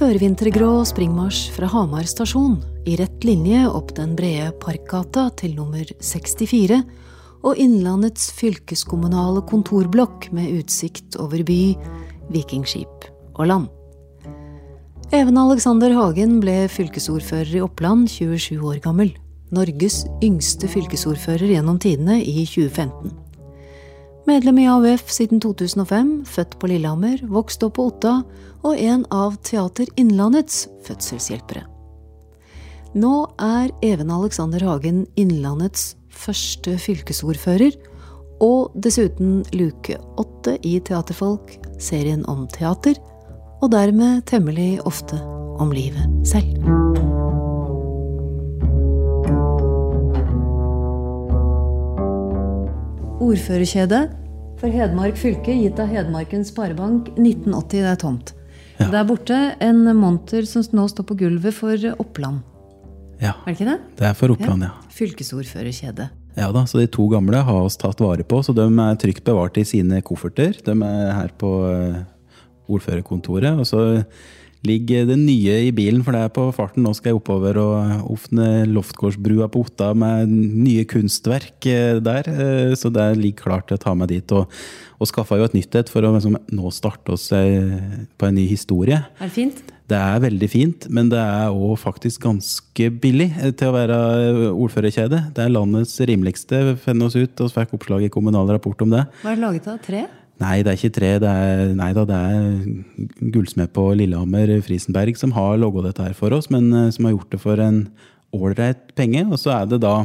Førvintergrå springmarsj fra Hamar stasjon, i rett linje opp den brede Parkgata til nummer 64, og Innlandets fylkeskommunale kontorblokk med utsikt over by, vikingskip og land. Even Alexander Hagen ble fylkesordfører i Oppland 27 år gammel. Norges yngste fylkesordfører gjennom tidene i 2015. Medlem i AUF siden 2005, født på Lillehammer, vokst opp på Otta og en av Teater Innlandets fødselshjelpere. Nå er Even Alexander Hagen Innlandets første fylkesordfører, og dessuten luke åtte i Teaterfolk, serien om teater, og dermed temmelig ofte om livet selv. Ordførerkjede for Hedmark fylke, gitt av Hedmarkens Sparebank 1980. Det er tomt. Ja. Det er borte en monter som nå står på gulvet for Oppland. Ja, Er det ikke det? det er for Oppland, ja. Fylkesordførerkjede. Ja da, så De to gamle har oss tatt vare på, så de er trygt bevart i sine kofferter. De er her på eh, ordførerkontoret. Og så ligger det nye i bilen, for det er på farten. Nå skal jeg oppover og åpne Loftgårdsbrua på Otta med nye kunstverk eh, der. eh, Så det ligger klart til å ta meg dit. Og, og skaffa jo et nytt et for å liksom, nå starte oss eh, på en ny historie. Er det fint? Det er veldig fint, men det er òg faktisk ganske billig til å være ordførerkjede. Det er landets rimeligste, finner oss ut. og fikk oppslag i Kommunal Rapport om det. Hva er det laget av? Tre? Nei, det er ikke tre. Det er, nei da, det er gullsmed på Lillehammer, Frisenberg, som har logga dette her for oss, men eh, som har gjort det for en ålreit penge. Og så er det da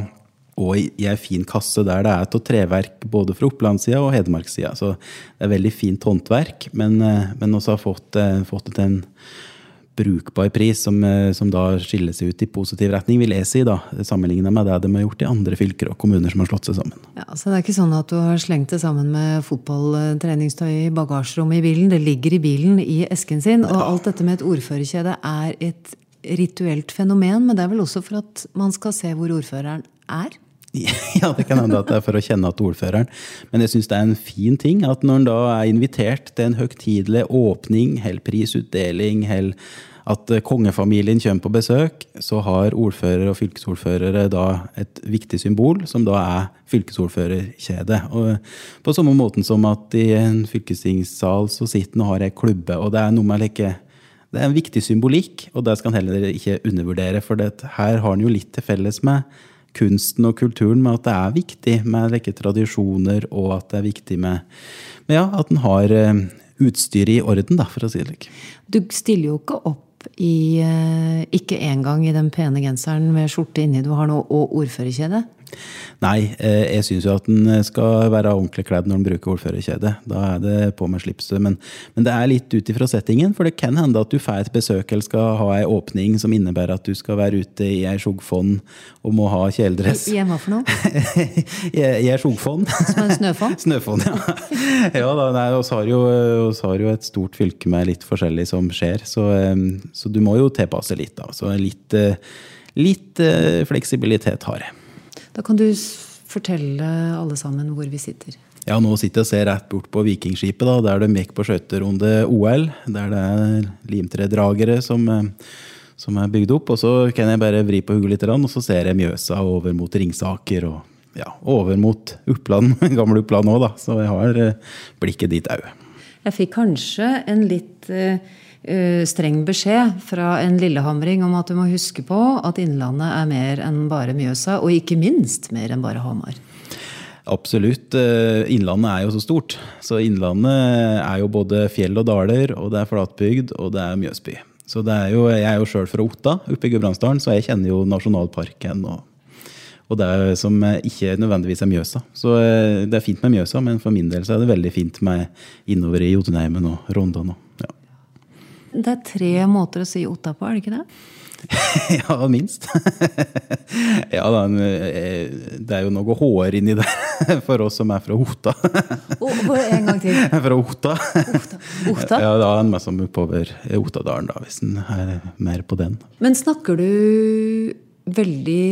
og i ei fin kasse der det er til treverk både fra Opplandssida og Hedmarkssida. Så det er veldig fint håndverk, men, eh, men også har fått, eh, fått til en brukbar pris, som, eh, som da skiller seg ut i positiv retning, vil jeg si, da, sammenligna med det de har gjort i andre fylker og kommuner som har slått seg sammen. Ja, så Det er ikke sånn at du har slengt det sammen med fotballtreningstøy i bagasjerommet i bilen. Det ligger i bilen i esken sin. Og alt dette med et ordførerkjede er et rituelt fenomen, men det er vel også for at man skal se hvor ordføreren er? Ja, det kan hende at det er for å kjenne at ordføreren. Men jeg syns det er en fin ting at når en da er invitert til en høytidelig åpning, hell prisutdeling, hell at kongefamilien kommer på besøk, så har ordfører og fylkesordførere da et viktig symbol, som da er fylkesordførerkjedet. Og på samme måten som at i en fylkestingssal så sitter en og har ei klubbe, og det er noe med like det er en viktig symbolikk, og det skal en heller ikke undervurdere. For her har en jo litt til felles med kunsten og kulturen, med at det er viktig med like tradisjoner, og at det er viktig med, med ja, at en har eh, utstyret i orden, da, for å si det slik. Du stiller jo ikke opp i eh, Ikke engang i den pene genseren med skjorte inni du har nå, og ordførerkjede. Nei, eh, jeg syns jo at en skal være ordentlig kledd når en bruker ordførerkjede. Da er det på med slipset. Men, men det er litt ut ifra settingen, for det kan hende at du får et besøk eller skal ha ei åpning som innebærer at du skal være ute i ei skjogfonn og må ha kjeledress. I, en hva for noe? I ei skjogfonn. Som en snøfonn? Snøfonn, ja. ja da, nei, oss har, jo, oss har jo et stort fylke med litt forskjellig som skjer, så, eh, så du må jo tilpasse litt. da. Så litt, eh, litt eh, fleksibilitet har jeg. Da kan du fortelle alle sammen hvor vi sitter. Ja, nå sitter jeg og ser rett bort på Vikingskipet, da, der de gikk på skøyterunde OL. Der det er limtredragere som, eh, som er bygd opp. Og så kan jeg bare vri på hodet litt, og så ser jeg Mjøsa over mot Ringsaker. Og ja, over mot Uppland, gamle Uppland òg, da. Så jeg har eh, blikket dit òg. Jeg fikk kanskje en litt eh, streng beskjed fra en lillehamring om at du må huske på at Innlandet er mer enn bare Mjøsa, og ikke minst mer enn bare Hamar. Absolutt. eh, Innlandet er jo så stort. Så Innlandet er jo både fjell og daler, og det er flatbygd, og det er Mjøsby. Så det er jo, Jeg er jo sjøl fra Otta, oppe i Gudbrandsdalen, så jeg kjenner jo nasjonalparken. og og det er som eh, ikke nødvendigvis er Mjøsa. Så eh, det er fint med Mjøsa, men for min del så er det veldig fint med innover i Jotunheimen og Rondane. ja. Det er tre måter å si Otta på, er det ikke det? ja, minst. ja da, eh, det er jo noe hår inni der for oss som er fra Otta. Og, og en gang til. fra Otta. Otta? Ja, da er en mest som oppover Ottadalen, da, hvis en er mer på den. Men snakker du veldig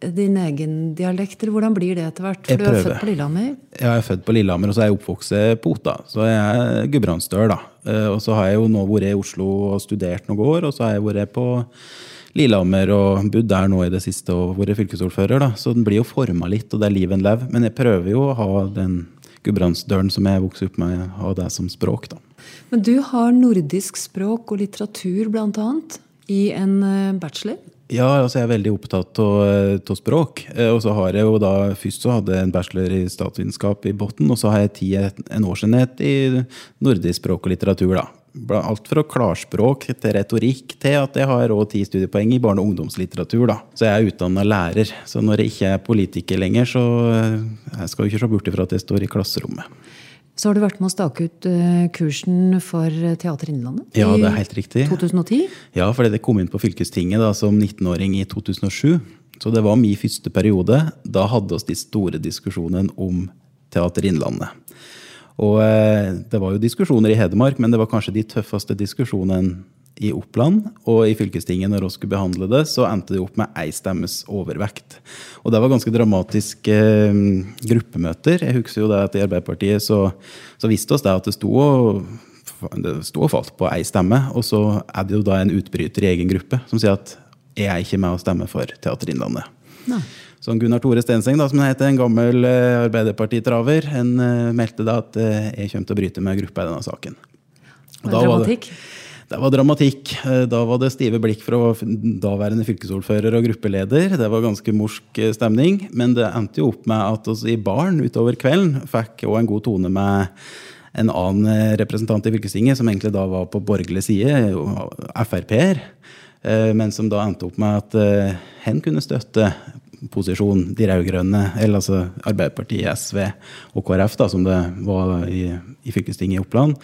din egen dialekt, eller hvordan blir det etter hvert? For Jeg du er prøver. født på Lillehammer. Jeg er født på Lillehammer, og så er jeg oppvokst på Otta. Så jeg er gudbrandsdøl, da. Eh, Og så har jeg jo nå vært i Oslo og studert noen år, og så har jeg vært på Lillehammer og bodd der nå i det siste og vært fylkesordfører, da. Så den blir jo forma litt, og det er liv en lev. Men jeg prøver jo å ha den gudbrandsdølen som jeg vokste opp med, ha det som språk, da. Men du har nordisk språk og litteratur, blant annet, i en eh, bachelor. Ja, altså jeg er veldig opptatt av eh, språk. Eh, Og så har jeg jo da, Først så hadde jeg en bachelor i statsvitenskap i bunnen, og så har jeg ti, en årsenhet i nordisk språk og litteratur. da. Alt fra klarspråk til retorikk til at jeg har også ti studiepoeng i barne- og ungdomslitteratur. da. Så jeg er utdanna lærer. Så når jeg ikke er politiker lenger, så eh, jeg skal jo ikke se bort ifra at jeg står i klasserommet. Så har du vært med å stake ut eh, kursen for Teater Innlandet Ja, det er helt riktig. 2010. Ja, fordi det kom inn på fylkestinget da, som 19-åring i 2007. Så det var min første periode. Da hadde vi de store diskusjonene om Teater Innlandet. Og eh, det var jo diskusjoner i Hedmark, men det var kanskje de tøffeste diskusjonene i Oppland. Og i fylkestinget, når vi skulle behandle det, så endte det opp med ei stemmes overvekt. Og det var ganske dramatiske eh, gruppemøter. Jeg husker jo det at i Arbeiderpartiet så, så visste oss det at det sto og det sto og falt på ei stemme, og så er det jo da en utbryter i egen gruppe som sier at jeg er ikke med å stemme for Teater Innlandet. Nei. Så Gunnar Tore Stenseng, da, som han heter, en gammel eh, Arbeiderpartitraver, han eh, meldte da at eh, jeg kommer til å bryte med gruppa i denne saken. Og det var dramatikk? det var dramatikk. Eh, Da var det stive blikk fra daværende fylkesordfører og gruppeleder. Det var ganske morsk eh, stemning. Men det endte jo opp med at vi i baren utover kvelden fikk òg en god tone med en annen eh, representant i fylkestinget, som egentlig da var på borgerlig side, Frp-er. Men som da endte opp med at hen kunne støtte posisjon, de rød-grønne, eller altså Arbeiderpartiet, SV og KrF, da, som det var i, i fylkestinget i Oppland.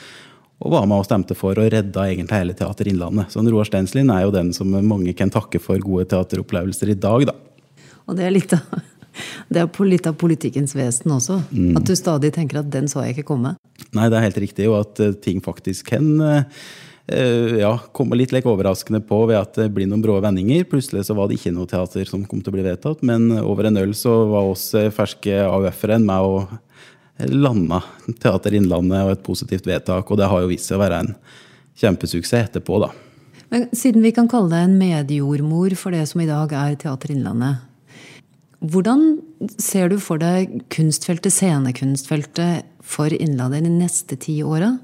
Og var med og stemte for og redda egentlig hele Teater Innlandet. Så Roar Stenslien er jo den som mange kan takke for gode teateropplevelser i dag, da. Og det er litt av, det er litt av politikkens vesen også. Mm. At du stadig tenker at den så jeg ikke komme. Nei, det er helt riktig, og at eh, ting faktisk kan eh, ja, komme litt like overraskende på ved at det blir noen brå vendinger. Plutselig så var det ikke noe teater som kom til å bli vedtatt, men over en øl så var oss eh, ferske AUF-ere med å landa Teater Innlandet og et positivt vedtak, og det har jo vist seg å være en kjempesuksess etterpå, da. Men siden vi kan kalle deg en medjordmor for det som i dag er Teater Innlandet, hvordan ser du for deg kunstfeltet, scenekunstfeltet, for Innlandet de neste ti åra?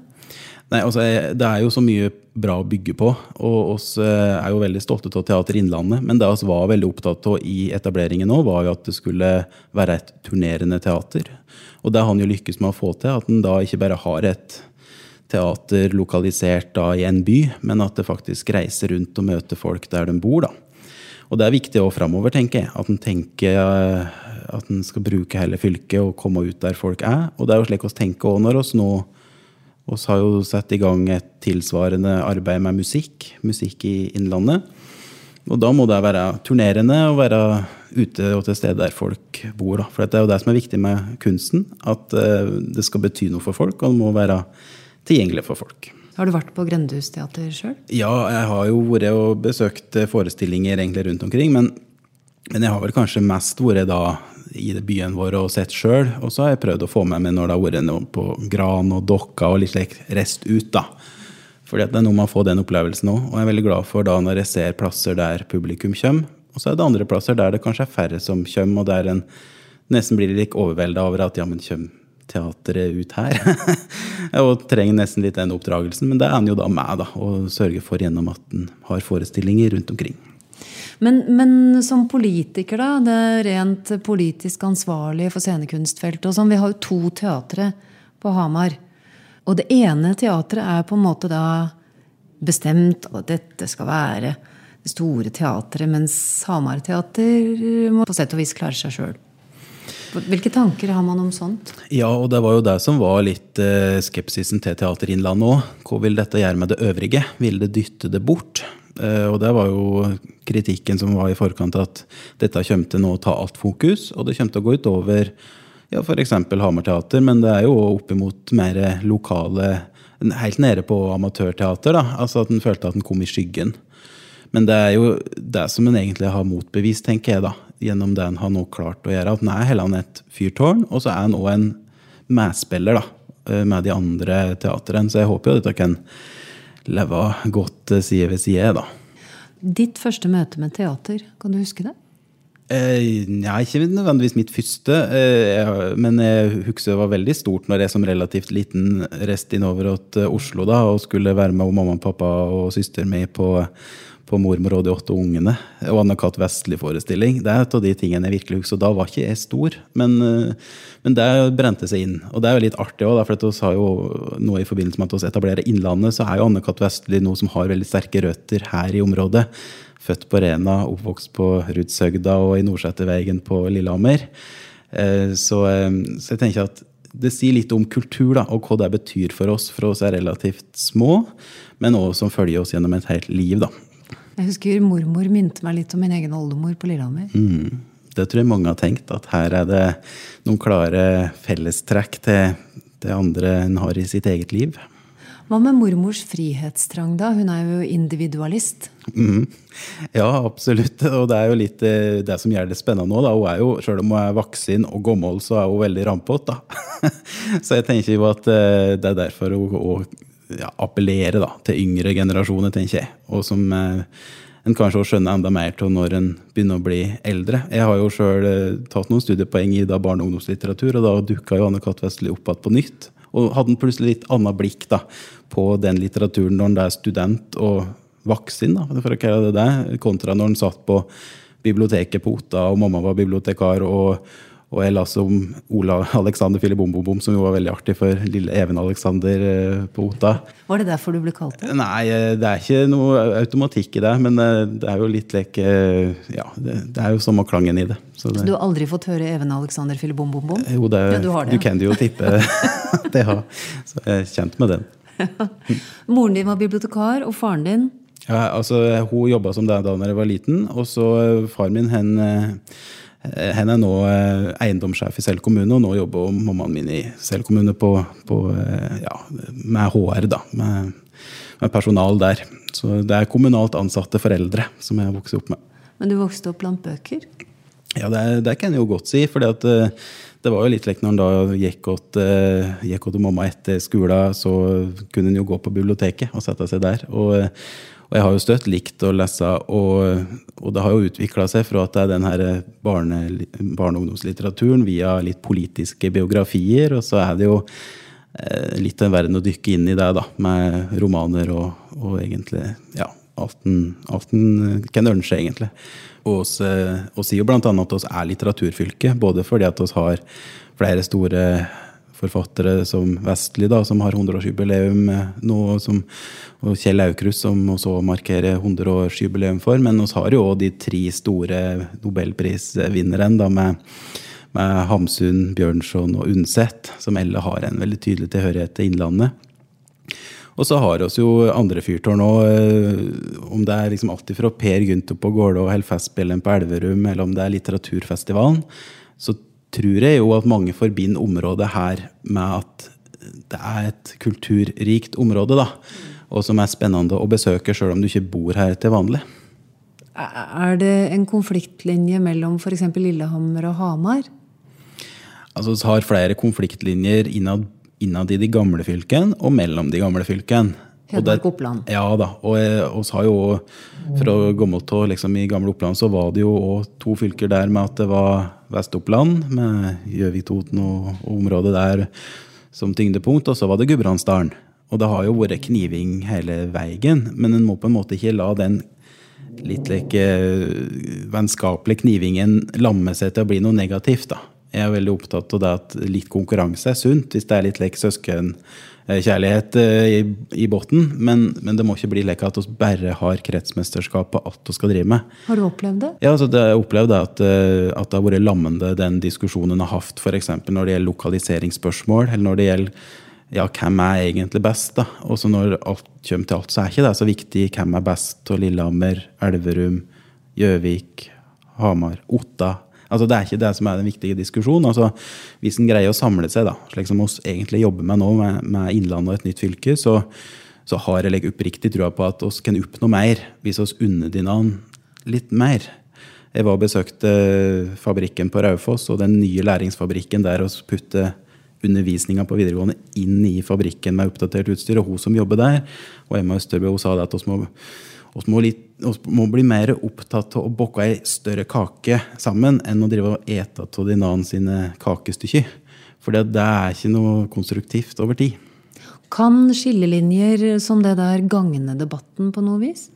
Nei, altså, Det er jo så mye bra å bygge på, og oss eh, er jo veldig stolte av Teater Innlandet. Men det vi var veldig opptatt av i etableringen nå, var jo at det skulle være et turnerende teater. Og det har han jo lykkes med å få til, at han da ikke bare har et teater lokalisert da i en by, men at det faktisk reiser rundt og møter folk der de bor. da. Og det er viktig òg framover, tenker jeg. At en tenker eh, at en skal bruke hele fylket og komme ut der folk er. Og det er jo slik vi tenker òg når oss nå oss har jo satt i gang et tilsvarende arbeid med musikk. Musikk i Innlandet. Og da må det være turnerende og være ute og til stede der folk bor. Da. For det er jo det som er viktig med kunsten. At eh, det skal bety noe for folk, og det må være tilgjengelig for folk. Har du vært på Grendehus teater sjøl? Ja, jeg har jo vært og besøkt eh, forestillinger egentlig rundt omkring, men, men jeg har vel kanskje mest vært da i byen vår og sett sjøl. Og så har jeg prøvd å få med meg når det har vært noe på Gran og Dokka og litt slik rest ut, da. Fordi det er noe med å få den opplevelsen òg. Og jeg er veldig glad for da når jeg ser plasser der publikum kommer. Og så er det andre plasser der det kanskje er færre som kommer, og der en nesten blir litt overvelda over at ja, men kommer teateret ut her? og trenger nesten litt den oppdragelsen. Men det er han jo da med, da, å sørge for gjennom at en har forestillinger rundt omkring. Men, men som politiker, da, det er rent politisk ansvarlig for scenekunstfeltet og sånn, vi har jo to teatre på Hamar. Og det ene teatret er på en måte da bestemt at dette skal være det store teatret, mens Hamar teater må på sett og vis klare seg sjøl. Hvilke tanker har man om sånt? Ja, og det var jo det som var litt eh, skepsisen til Teater Innlandet òg. Hva vil dette gjøre med det øvrige? Vil det dytte det bort? Eh, og det var jo kritikken som var i forkant, at dette kommer til nå å ta alt fokus, og det kommer til å gå utover ja, f.eks. Hamar Teater, men det er jo oppimot mer lokale Helt nede på amatørteater, da. Altså at en følte at en kom i skyggen. Men det er jo det som en egentlig har motbevist, tenker jeg, da. gjennom det en har nå klart å gjøre. At en er heller et fyrtårn, og så er en òg en medspiller da, eh, med de andre teatrene. Så jeg håper jo at dette kan leve godt eh, side ved side. da. Ditt første møte med teater, kan du huske det? Eh, ja, ikke nødvendigvis mitt første, eh, men jeg husker det var veldig stort når jeg som relativt liten reiste innover til Oslo da, og skulle være med mamma, pappa og søster mi på på 'Mormor og de åtte ungene' og Anne-Kat. Vestli-forestilling. Det er et av de tingene jeg virkelig husker. Da var ikke jeg stor, men, eh, men det brente seg inn. Og det er jo litt artig òg, for vi har jo nå i forbindelse med at vi etablerer Innlandet, så er jo Anne-Kat. Vestli noe som har veldig sterke røtter her i området. Født på Rena, oppvokst på Rudshøgda og i Nordsetervegen på Lillehammer. Eh, så, eh, så jeg tenker at det sier litt om kultur da, og hva det betyr for oss. For oss er relativt små, men også som følger oss gjennom et helt liv. da. Jeg husker mormor minte meg litt om min egen oldemor på Lillehammer. Mm. Det tror jeg mange har tenkt, at her er det noen klare fellestrekk til det andre en har i sitt eget liv. Hva med mormors frihetstrang, da? Hun er jo individualist. Mm. Ja, absolutt. Og det er jo litt eh, det som gjør det spennende nå. Da. Hun er jo, Selv om hun er voksen og gammel, så er hun veldig rampete. så jeg tenker jo at eh, det er derfor hun ja, appellerer til yngre generasjoner, tenker jeg. Og som eh, en kanskje skjønner enda mer til når en begynner å bli eldre. Jeg har jo sjøl tatt noen studiepoeng i da barne- og ungdomslitteratur, og da dukka jo Anne Katt Vestli opp igjen på nytt. Og hadde en plutselig litt annet blikk da, på den litteraturen når en er student og voksen, da, for å kalle det det, kontra når en satt på biblioteket på Otta, og mamma var bibliotekar. og og jeg leste om Ola Alexander Fille Bom Bom Bom, som jo var veldig artig for lille Even Alexander eh, på Ota. Var det derfor du ble kalt det? Nei, eh, det er ikke noe automatikk i det. Men eh, det er jo litt leke Ja, det, det er jo samme klangen i det. Så, det. så, du har aldri fått høre Even Alexander Fille Bom Bom Bom? Jo, det, ja, du, det. du, kan jo tippe det har. Så jeg er kjent med den. Moren din var bibliotekar, og faren din? Ja, altså, Hun jobba som det da jeg var liten. Og så faren min, hen hen er nå eh, eiendomssjef i Sel kommune, og nå jobber mammaen min i Sel kommune på, på, eh, ja, med HR, da. Med, med, personal der. Så det er kommunalt ansatte foreldre som jeg vokst opp med. Men du vokste opp blant bøker? Ja, det, det kan jeg jo godt si. For det var jo litt lekt når han da gikk til mamma etter skolen, så kunne han jo gå på biblioteket og sette seg der. Og og jeg har jo støtt likt å lese, og, og det har jo utvikla seg fra at det er den her barne- barne- og ungdomslitteraturen via litt politiske biografier, og så er det jo eh, litt en verden å dykke inn i det, da, med romaner og, og egentlig ja, alt en kan ønske, egentlig. Og vi sier jo bl.a. at vi er litteraturfylke, både fordi at vi har flere store forfattere som Vestli, da, som har 100-årsjubileum nå, som, og Kjell Aukrust, som også markerer 100-årsjubileum for. Men vi har jo òg de tre store nobelprisvinnerne, med, med Hamsun, Bjørnson og Undset, som alle har en veldig tydelig tilhørighet til Innlandet. Og så har oss jo andre fyrtårn òg, eh, om det er liksom alltid fra Per Gynt på Gålå og Festspillen på Elverum, eller om det er litteraturfestivalen. Så tror jeg jo at mange forbinder området her med at det er et kulturrikt område, da. Og som er spennende å besøke, sjøl om du ikke bor her til vanlig. Er det en konfliktlinje mellom f.eks. Lillehammer og Hamar? Altså, Vi har flere konfliktlinjer innad, innad, i de gamle fylkene og mellom de gamle fylkene. Hedmark Oppland. Ja da. Og vi har jo fra gammelt av liksom, I gamle Oppland så var det jo òg to fylker der med at det var Vest-Oppland, med Gjøvik, Toten og, og, området der som tyngdepunkt. Og så var det Gudbrandsdalen. Og det har jo vært kniving hele veien, men en må på en måte ikke la den litt like, vennskapelige knivingen lamme seg til å bli noe negativt. da. Jeg er veldig opptatt av det at litt konkurranse er sunt, hvis det er litt lek søsken Eh, i, i bunnen. Men, men, det må ikke bli lek at vi bare har kretsmesterskapet alt vi skal drive med. Har du opplevd det? Ja, altså det, jeg opplevd at, eh, at, det har vært lammende den diskusjonen har hatt f.eks. når det gjelder lokaliseringsspørsmål, eller når det gjelder ja, hvem er egentlig best? da? Og så når alt kommer til alt, så er ikke det så viktig hvem er best av Lillehammer, Elverum, Gjøvik, Hamar, Otta. Altså, det er ikke det som er den viktige diskusjonen. Altså, hvis en greier å samle seg, da, slik som oss egentlig jobber med nå, med, med Innlandet og et nytt fylke, så, så har jeg oppriktig trua på at oss kan oppnå mer hvis vi unner hverandre litt mer. Jeg var og besøkte fabrikken på Raufoss og den nye læringsfabrikken der og putte undervisninga på videregående inn i fabrikken med oppdatert utstyr. Og hun som jobber der, og Emma Østerbø, hun sa det at vi må, må, må, bli mer opptatt av å bokke ei større kake sammen enn å drive og ete av din annen sine kakestykker. For det er ikke noe konstruktivt over tid. Kan skillelinjer som det der gagne debatten på noe vis?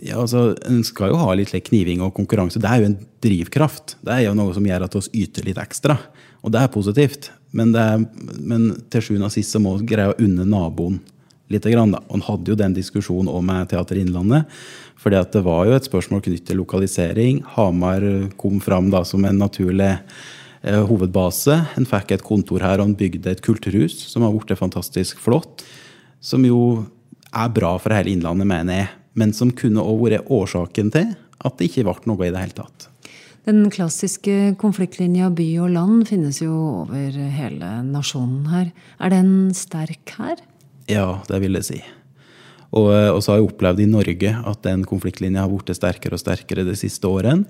Ja, altså, En skal jo ha litt kniving og konkurranse. Det er jo en drivkraft. Det er jo noe som gjør at vi yter litt ekstra. Og det er positivt. Men, det er, men til sjuende og sist så må vi greie å unne naboen litt. Grann, han hadde jo den diskusjonen òg med Teater Innlandet. fordi det var jo et spørsmål knyttet til lokalisering. Hamar kom fram da som en naturlig eh, hovedbase. En fikk et kontor her, og en bygde et kulturhus som har blitt fantastisk flott. Som jo er bra for hele Innlandet, mener jeg men som kunne òg vært årsaken til at det ikke ble noe i det hele tatt. Den klassiske konfliktlinja by og land finnes jo over hele nasjonen her. Er den sterk her? Ja, det vil jeg si. Og, eh, og så har jeg opplevd i Norge at den konfliktlinja har blitt sterkere og sterkere de siste årene.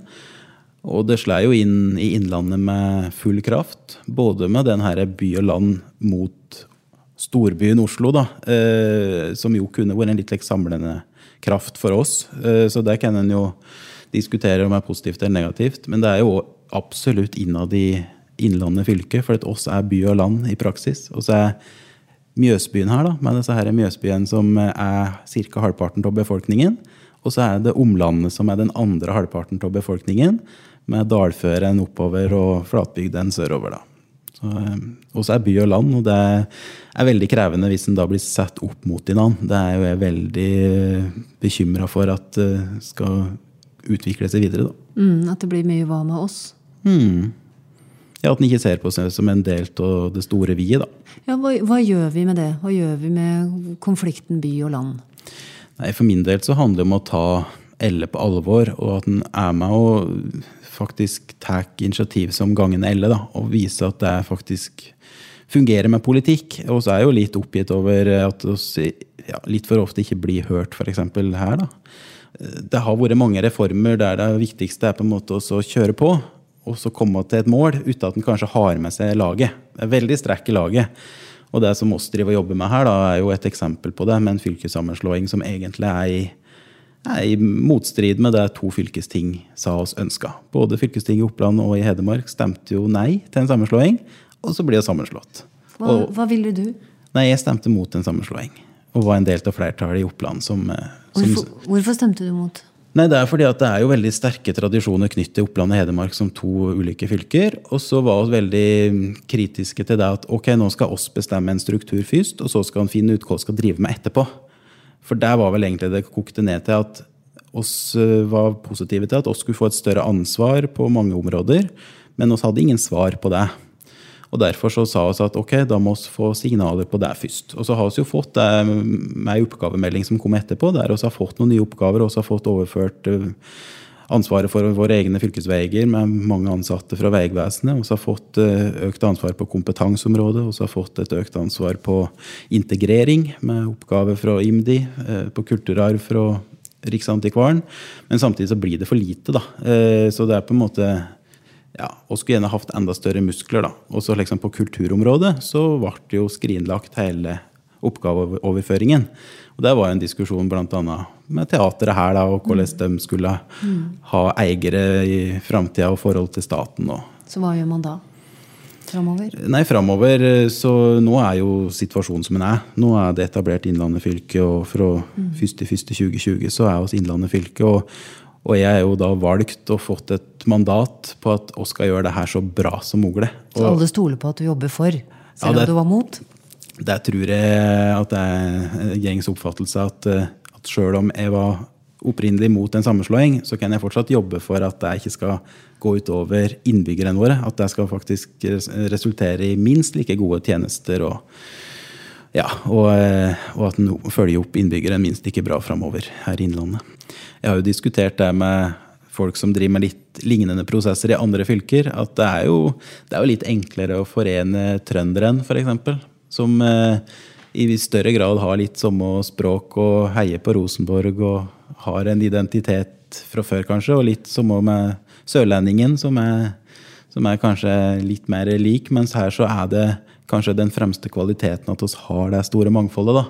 Og det slår jo inn i Innlandet med full kraft. Både med den her by og land mot storbyen Oslo, da, eh, som jo kunne vært en litt like, samlende kraft for oss. Eh, så det kan en jo diskutere om det er positivt eller negativt. Men det er jo absolutt innad i Innlandet fylke, for at oss er by og land i praksis. Og så er Mjøsbyen her, da, med disse her Mjøsbyen som er ca. halvparten av befolkningen. Og så er det omlandet som er den andre halvparten av befolkningen, med dalføren oppover og flatbygden sørover. da. Eh, og så er by og land, og det er veldig krevende hvis en da blir satt opp mot hverandre. Det er jo jeg veldig bekymra for at det skal utvikle seg videre. Da. Mm, at det blir mye hva med oss? Mm. Ja, At den ikke ser på seg som en del av det store vi. da. Ja, hva, hva, gjør vi med det? Hva gjør vi med konflikten by og land? Nei, For min del så handler det om å ta Elle på alvor, og at en er med og faktisk tar initiativ som gangen Elle, da, og viser at det faktisk fungerer med politikk. Og så er jeg jo litt oppgitt over at vi ja, litt for ofte ikke blir hørt, f.eks. her. da. Det har vært mange reformer der det viktigste er på en måte å kjøre på og så komme til et mål uten at en kanskje har med seg laget. Det er veldig strekk i laget. Og det som oss driver og jobber med her, da, er jo et eksempel på det, med en fylkessammenslåing som egentlig er i er i motstrid med det to fylkesting sa oss ønska. Både fylkestinget i Oppland og i Hedmark stemte jo nei til en sammenslåing, og så blir det sammenslått. Hva, og, hva ville du? Nei, Jeg stemte mot en sammenslåing. Og var en del av flertallet i Oppland som, eh, som hvorfor, hvorfor, stemte du mot? Nei, Det er fordi at det er jo veldig sterke tradisjoner knyttet til Oppland og Hedmark som to ulike fylker. Og så var vi veldig kritiske til det at ok, nå skal oss bestemme en struktur først, og så skal han finne ut hva vi skal drive med etterpå. For der var vel egentlig det kokte ned til at oss eh, var positive til at oss skulle få et større ansvar på mange områder, men oss hadde ingen svar på det. Og Derfor så sa vi at ok, da må vi få signaler på det først. Og så har vi jo fått det med ei oppgavemelding som kom etterpå, der vi har fått noen nye oppgaver og har fått overført eh, ansvaret for våre egne fylkesveier med mange ansatte fra Vegvesenet. Vi har fått eh, økt ansvar på kompetanseområdet, vi har fått et økt ansvar på integrering med oppgaver fra IMDi, eh, på kulturarv fra Riksantikvaren. Men samtidig så blir det for lite, da. Eh, så det er på en måte ja, og skulle gjerne hatt enda større muskler. da. Og så liksom På kulturområdet så ble det jo skrinlagt hele oppgaveoverføringen. Og Det var en diskusjon bl.a. med teateret her, da, og hvordan de skulle ha eiere i framtida og forhold til staten. Og. Så hva gjør man da? Framover? Nei, framover så Nå er jo situasjonen som den er. Nå er det etablert Innlandet fylke, og fra mm. 1.1.2020 så er oss Innlandet fylke. Og, og, jeg er jo da valgt og fått et mandat på at vi skal gjøre det her så bra som mulig. Så alle stoler på at du jobber for, selv om du var mot? Det tror jeg at det er gjengs oppfattelse at, eh, at sjøl om jeg var opprinnelig mot en sammenslåing, så kan jeg fortsatt jobbe for at det ikke skal gå utover innbyggerne våre. At det skal faktisk resultere i minst like gode tjenester, og, ja, og, eh, og at en følger opp innbyggere minst like bra framover her i Innlandet. Jeg har jo diskutert det med folk som driver med litt lignende prosesser i andre fylker, at det er jo, det er jo litt enklere å forene trønderen, f.eks som eh, i større grad har litt samme språk og heier på Rosenborg og har en identitet fra før, kanskje, og litt som med sørlendingen, som er, som er kanskje litt mer lik. Mens her så er det kanskje den fremste kvaliteten at vi har det store mangfoldet. da.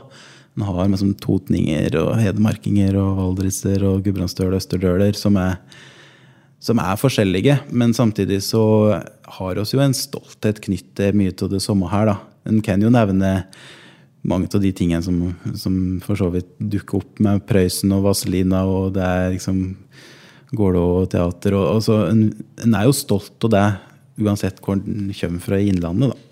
En har liksom totninger og hedmarkinger og valdriser og gudbrandsdøler og østerdøler som er, som er forskjellige. Men samtidig så har oss jo en stolthet knyttet mye til det samme her. da. En kan jo nevne mange av de tingene som, som for så vidt dukker opp med Prøysen og Vazelina, og det er liksom Gålå teater. Og, altså, en, en, er jo stolt av det, uansett hvor en kommer fra i Innlandet. da.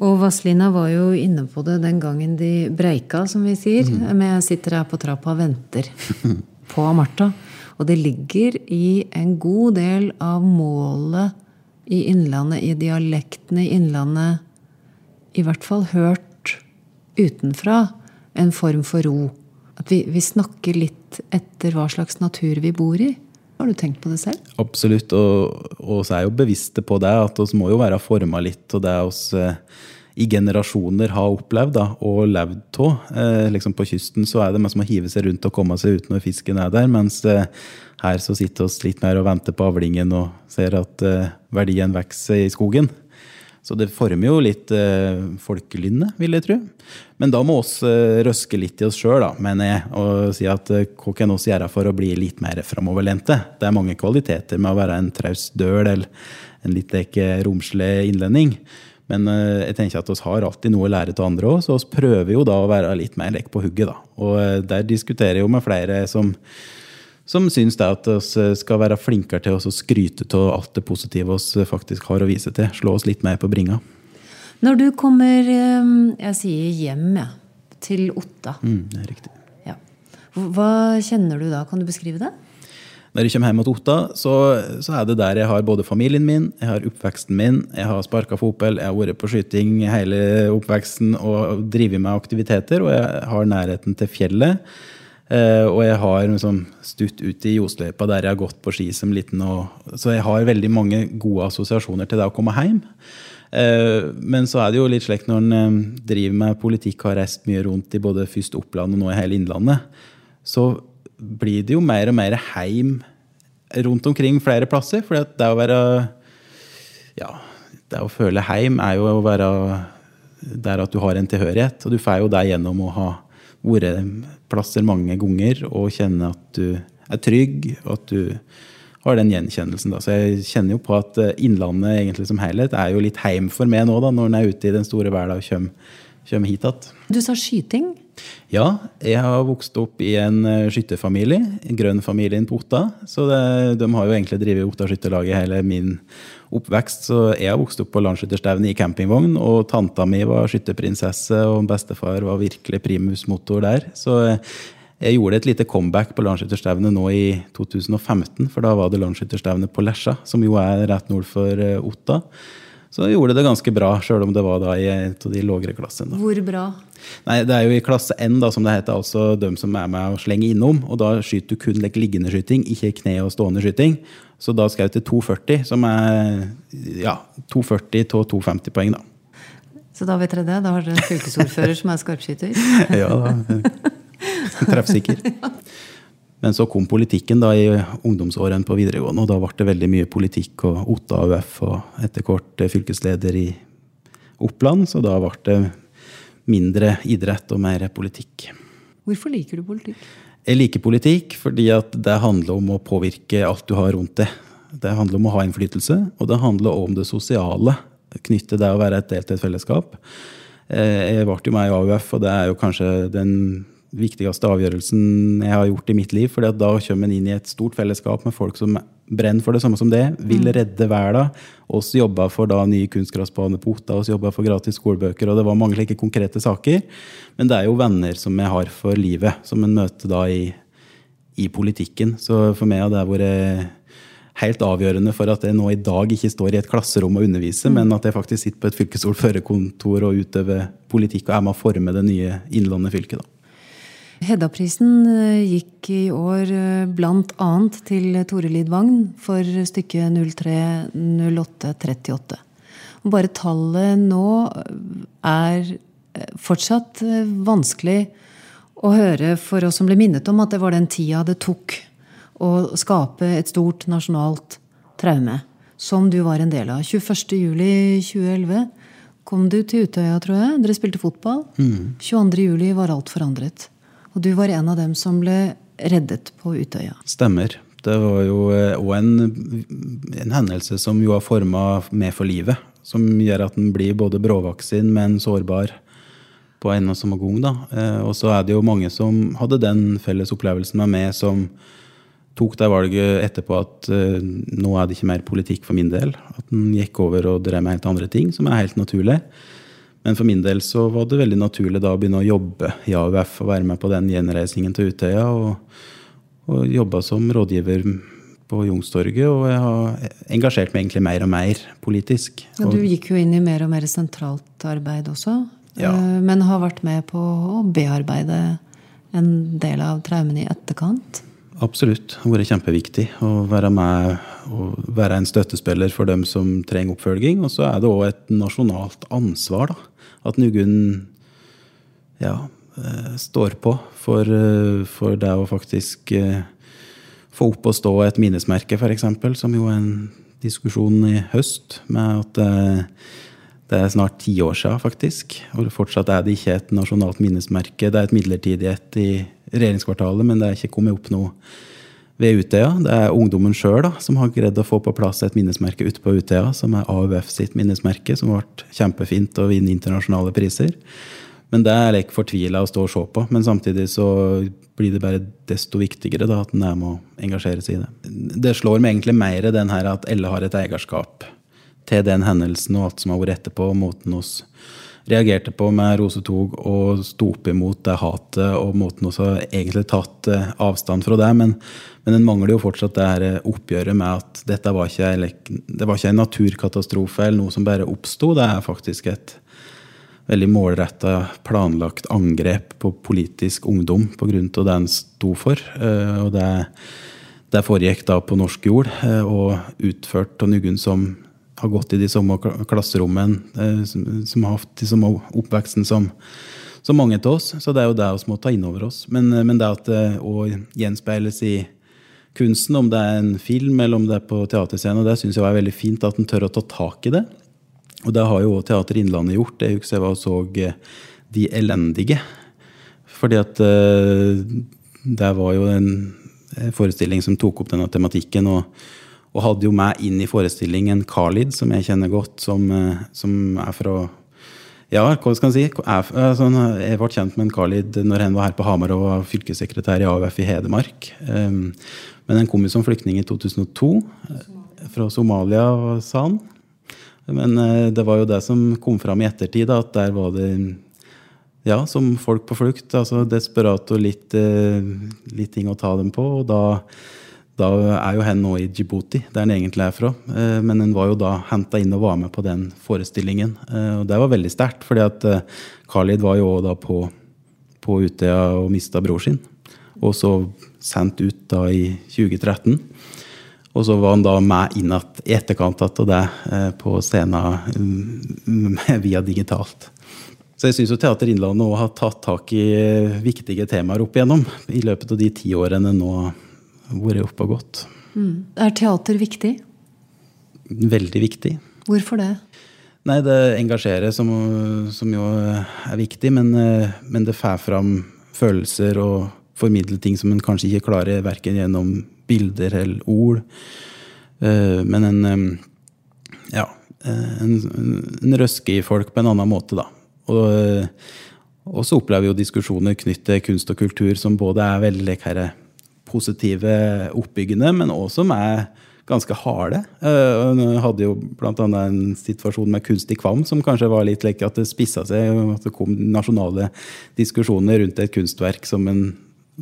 Og Vazelina var jo inne på det den gangen de breika, som vi sier. Mm. Men jeg sitter her på trappa og venter på Martha. Og det ligger i en god del av målet i Innlandet, i dialektene i Innlandet, i hvert fall hørt utenfra, en form for ro. At vi, vi snakker litt etter hva slags natur vi bor i. Har du tenkt på det selv? Absolutt, og så er jo bevisste på det. At vi må jo være forma litt av det vi eh, i generasjoner har opplevd da, og levd av. Eh, liksom på kysten så er det som å hive seg rundt og komme seg ut når fisken er der. Mens eh, her så sitter vi litt mer og venter på avlingen og ser at eh, verdien vokser i skogen. Så det former jo litt eh, folkelynnet, vil jeg tro. Men da må vi eh, røske litt i oss sjøl, mener jeg, og si at eh, hva kan vi gjøre for å bli litt mer framoverlente? Det er mange kvaliteter med å være en traust døl eller en litt ikke romslig innlending. Men eh, jeg tenker at vi har alltid noe å lære av andre òg, så vi prøver jo da å være litt mer lekk på hugget. da. Og eh, der diskuterer jeg jo med flere som som syns det at vi skal være flinkere til å skryte av alt det positive vi faktisk har å vise til. Slå oss litt mer på bringa. Når du kommer eh, jeg sier hjem ja, til Otta, mm, det er riktig. Ja. hva kjenner du da? Kan du beskrive det? Når jeg kommer hjem til Otta, så, så, er det der jeg har både familien min, jeg har oppveksten min, jeg har sparka fotball, jeg har vært på skyting hele oppveksten og drevet med aktiviteter, og jeg har nærheten til fjellet. Uh, og jeg har liksom stutt ut i Josløypa der jeg har gått på ski som liten. Og, så jeg har veldig mange gode assosiasjoner til det å komme hjem. Uh, men så er det jo litt slik når en uh, driver med politikk, har reist mye rundt i både først Oppland og nå i hele Innlandet, så blir det jo mer og mer heim rundt omkring flere plasser. For det å være Ja, det å føle heim er jo å være der at du har en tilhørighet. Og du får jo det gjennom å ha vært plasser mange ganger og kjenne at du er trygg, og at du har den gjenkjennelsen. Da. Så jeg kjenner jo på at eh, Innlandet egentlig som helhet er jo litt heim for meg nå, da, når en er ute i den store verden og kommer, kommer hit igjen. Du sa skyting? Ja, jeg har vokst opp i en eh, skytterfamilie. Grønn-familien på Otta. Så det, de har jo egentlig drevet Otta skytterlag i hele min oppvekst. Så jeg vokst opp på landsskytterstevne i campingvogn, og tanta mi var skytterprinsesse, og bestefar var virkelig primusmotor der. Så jeg gjorde et lite comeback på landsskytterstevnet nå i 2015, for da var det landsskytterstevne på Lesja, som jo er rett nord for eh, Otta. Så gjorde det ganske bra, sjøl om det var da i et av de lågere klassene. Hvor bra? Nei, Det er jo i klasse N, da, som det heter, altså de som er med å slenge innom. Og da skyter du kun liggende skyting, ikke kne- og stående skyting. Så da skal jeg til 240, som er ja, 240 til 250 poeng, da. Så da vet dere det? Da har dere en fylkesordfører som er skarpskyter? ja, da. Treffsikker. Men så kom politikken da i ungdomsårene på videregående, og da ble det veldig mye politikk og Otta AUF og etter hvert fylkesleder i Oppland, så da ble det mindre idrett og mer politikk. Hvorfor liker du politikk? Jeg liker politikk fordi at det handler om å påvirke alt du har rundt det. Det handler om å ha innflytelse, og det handler om det sosiale. Knytte det å være et delt et fellesskap. Eh, jeg ble jo med i AUF, og det er jo kanskje den viktigste avgjørelsen jeg har gjort i mitt liv. fordi at da kommer en inn i et stort fellesskap med folk som brenner for det samme som det. Vil mm. redde verden. Oss jobba for da nye kunstgressbaner på Otta, oss jobba for gratis skolebøker. Og det var mange like konkrete saker. Men det er jo venner som jeg har for livet, som en møter da i, i politikken. Så for meg har det vært helt avgjørende for at jeg nå i dag ikke står i et klasserom og underviser, mm. men at jeg faktisk sitter på et fylkesordførerkontor og utøver politikk og er med å forme det nye Innlandet fylket. da. Hedda-prisen eh, gikk i år eh, bl.a. til Tore Lidvagn for stykket 030838. Bare tallet nå er eh, fortsatt vanskelig å høre for oss som ble minnet om at det var den tida det tok å skape et stort nasjonalt traume, som du var en del av. 21.07.2011 kom du til Utøya, tror jeg. Dere spilte fotball. Mm. 22.07 var alt forandret. Og du var en av dem som ble reddet på Utøya. Stemmer. Det var jo òg eh, en, en, hendelse som jo har forma med for livet. Som gjør at den blir både bråvaksin, men sårbar på en og samme gang. da. Eh, og så er det jo mange som hadde den felles opplevelsen med meg, som tok det valget etterpå at uh, nå er det ikke mer politikk for min del. At den gikk over og drev med helt andre ting, som er helt naturlig. Men for min del så var det veldig naturlig da å begynne å jobbe i AUF og være med på den gjenreisningen til Utøya. Og, og jobba som rådgiver på Youngstorget, og jeg har engasjert meg egentlig mer og mer politisk. Ja, du gikk jo inn i mer og mer sentralt arbeid også? Ja. Eh, men har vært med på å bearbeide en del av traumene i etterkant? Absolutt. Det har vært kjempeviktig å være med og være en støttespiller for dem som trenger oppfølging. Og så er det òg et nasjonalt ansvar. da, At Nugunn ja, eh, står på for, eh, for det å faktisk få opp og stå et minnesmerke, f.eks., som jo er en diskusjon i høst, med at det er snart ti år siden, faktisk. Og fortsatt er det ikke et nasjonalt minnesmerke. Det er et midlertidighet i regjeringskvartalet, men det er ikke kommet opp noe ved Utøya. Det er ungdommen sjøl som har greid å få på plass et minnesmerke ute på Utøya, som er AUF sitt minnesmerke, som ble kjempefint å vinne internasjonale priser. Men det er jeg fortvila å stå og se på. Men samtidig så blir det bare desto viktigere da, at en er med å engasjere seg i det. Det slår meg egentlig mer den her at alle har et eierskap til den hendelsen og alt som har vært etterpå, og måten oss reagerte på med rosetog og sto opp imot det hatet og måten oss har egentlig tatt eh, avstand fra det. Men, men den mangler jo fortsatt det her oppgjøret med at dette var ikke, det var ikke en naturkatastrofe eller noe som bare oppsto. Det er faktisk et veldig målretta, planlagt angrep på politisk ungdom pga. det en sto for. Eh, og det, det foregikk da på norsk jord eh, og utført av noen som har gått i de samme klasserommene, eh, som, har hatt de samme oppveksten som, som mange av oss. Så det er jo det vi må ta inn over oss. Men, eh, men det at det òg å gjenspeiles i kunsten, om det er en film eller om det er på teaterscenen, det syns jeg er veldig fint at en tør å ta tak i det. Og det har jo Teater Innlandet gjort. Jeg husker jeg var og så De elendige. Fordi at det var jo en forestilling som tok opp denne tematikken. og og hadde jo meg inn i forestillingen Khalid, som jeg kjenner godt, som, eh, som er fra ja, hva skal jeg si? Jeg, altså, jeg ble kjent med en Khalid når han var her på Hamar og var fylkessekretær i AUF i Hedmark. Um, men han kom jo som flyktning i 2002. Fra Somalia, sa han. Men det var jo det som kom fram i ettertid, at der var det ja, som folk på flukt. altså Desperat og litt, litt ting å ta dem på. og da da er jo hen nå i Djibouti, der han egentlig er fra. Eh, men hun var jo da henta inn og var med på den forestillingen. Eh, og det var veldig sterkt, fordi at eh, Khalid var jo da på, på Utøya og mista bror sin. Og så sendt ut da i 2013. Og så var han da med inn i etterkant av det på scenen via digitalt. Så jeg syns Teater Innlandet òg har tatt tak i viktige temaer opp igjennom i løpet av de ti årene nå vært oppe og gått. Mm. Er teater viktig? Veldig viktig. Hvorfor det? Nei, det engasjerer, som, som jo er viktig, men, men det får fram følelser og formidler ting som en kanskje ikke klarer verken gjennom bilder eller ord. Eh, men en ja, en, en røsker i folk på en annen måte, da. Og, og så opplever vi jo diskusjoner knyttet til kunst og kultur som både er veldig like, positive, oppbyggende, men også som er ganske harde. Hun hadde jo bl.a. en situasjon med kunstig Kvam som kanskje var litt lekk, at det spissa seg. At det kom nasjonale diskusjoner rundt et kunstverk som en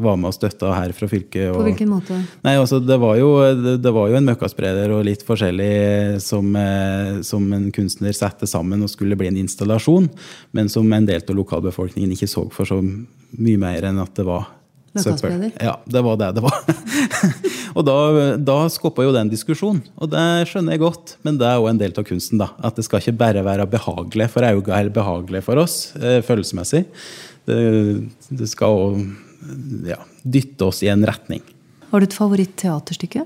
var med og støtta her fra fylket. På hvilken måte? Nei, altså, det, var jo, det, det var jo en møkkaspreder og litt forskjellig som, eh, som, en kunstner satte sammen og skulle bli en installasjon, men som en del av lokalbefolkningen ikke så for så mye mer enn at det var Ja, det var det det var. og da, da skoppa jo den diskusjonen, og det skjønner jeg godt. Men det er òg en del av kunsten. da, At det skal ikke bare være behagelig for øynene eller behagelig for oss eh, følelsesmessig. Det, det skal òg ja, dytte oss i en retning. Har du et favoritt-teaterstykke?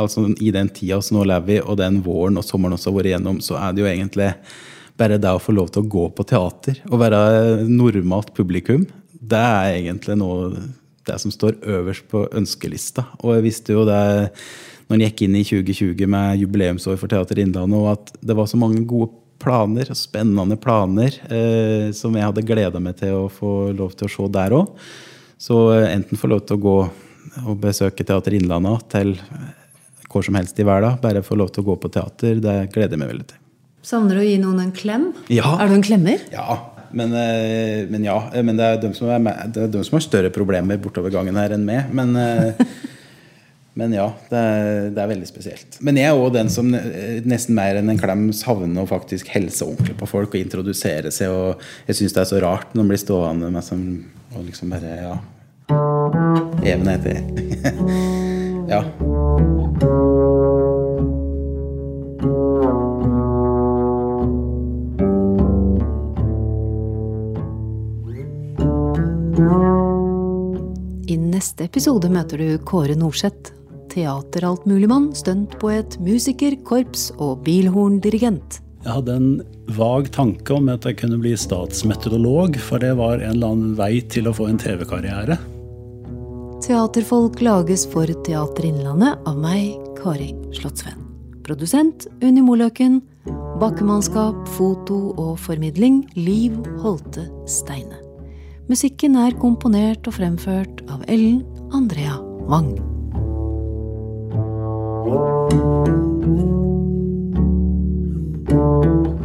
Altså I den tida som nå lever vi, og den våren og sommeren også har vært igjennom, så er det jo egentlig bare det å få lov til å gå på teater og være normalt publikum. Det er egentlig noe det som står øverst på ønskelista. Og jeg visste jo det når jeg gikk inn i 2020 med jubileumsår for Teater Innlandet, og at det var så mange gode planer, spennende planer, eh, som jeg hadde gleda meg til å få lov til å se der òg. Så enten få lov til å gå og besøke Teater Innlandet til hvor som helst i verden, bare få lov til å gå på teater, det gleder jeg meg veldig til. Savner du å gi noen en klem? Ja. Er du en klemmer? Ja, men, eh, men ja. Men det er, de som har større problemer bortover gangen her enn meg. Men, eh, men ja, det er, det er, veldig spesielt. Men jeg er òg den som nesten mer enn en klem savner å faktisk helse ordentlig på folk og introdusere seg. Og jeg syns det er så rart når man blir stående med som og liksom bare Ja. Even heter ja. I neste episode møter du Kåre Norseth. Teateraltmuligmann, stuntpoet, musiker, korps og bilhorndirigent. Jeg hadde en vag tanke om at jeg kunne bli statsmeteorolog, for det var en eller annen vei til å få en TV-karriere. Teaterfolk lages for Teater Innlandet av meg, Kari Slottsveen. Produsent Unni Moløken. Bakkemannskap, foto og formidling Liv Holte Steine. Musikken er komponert og fremført av Ellen Andrea Wang. thank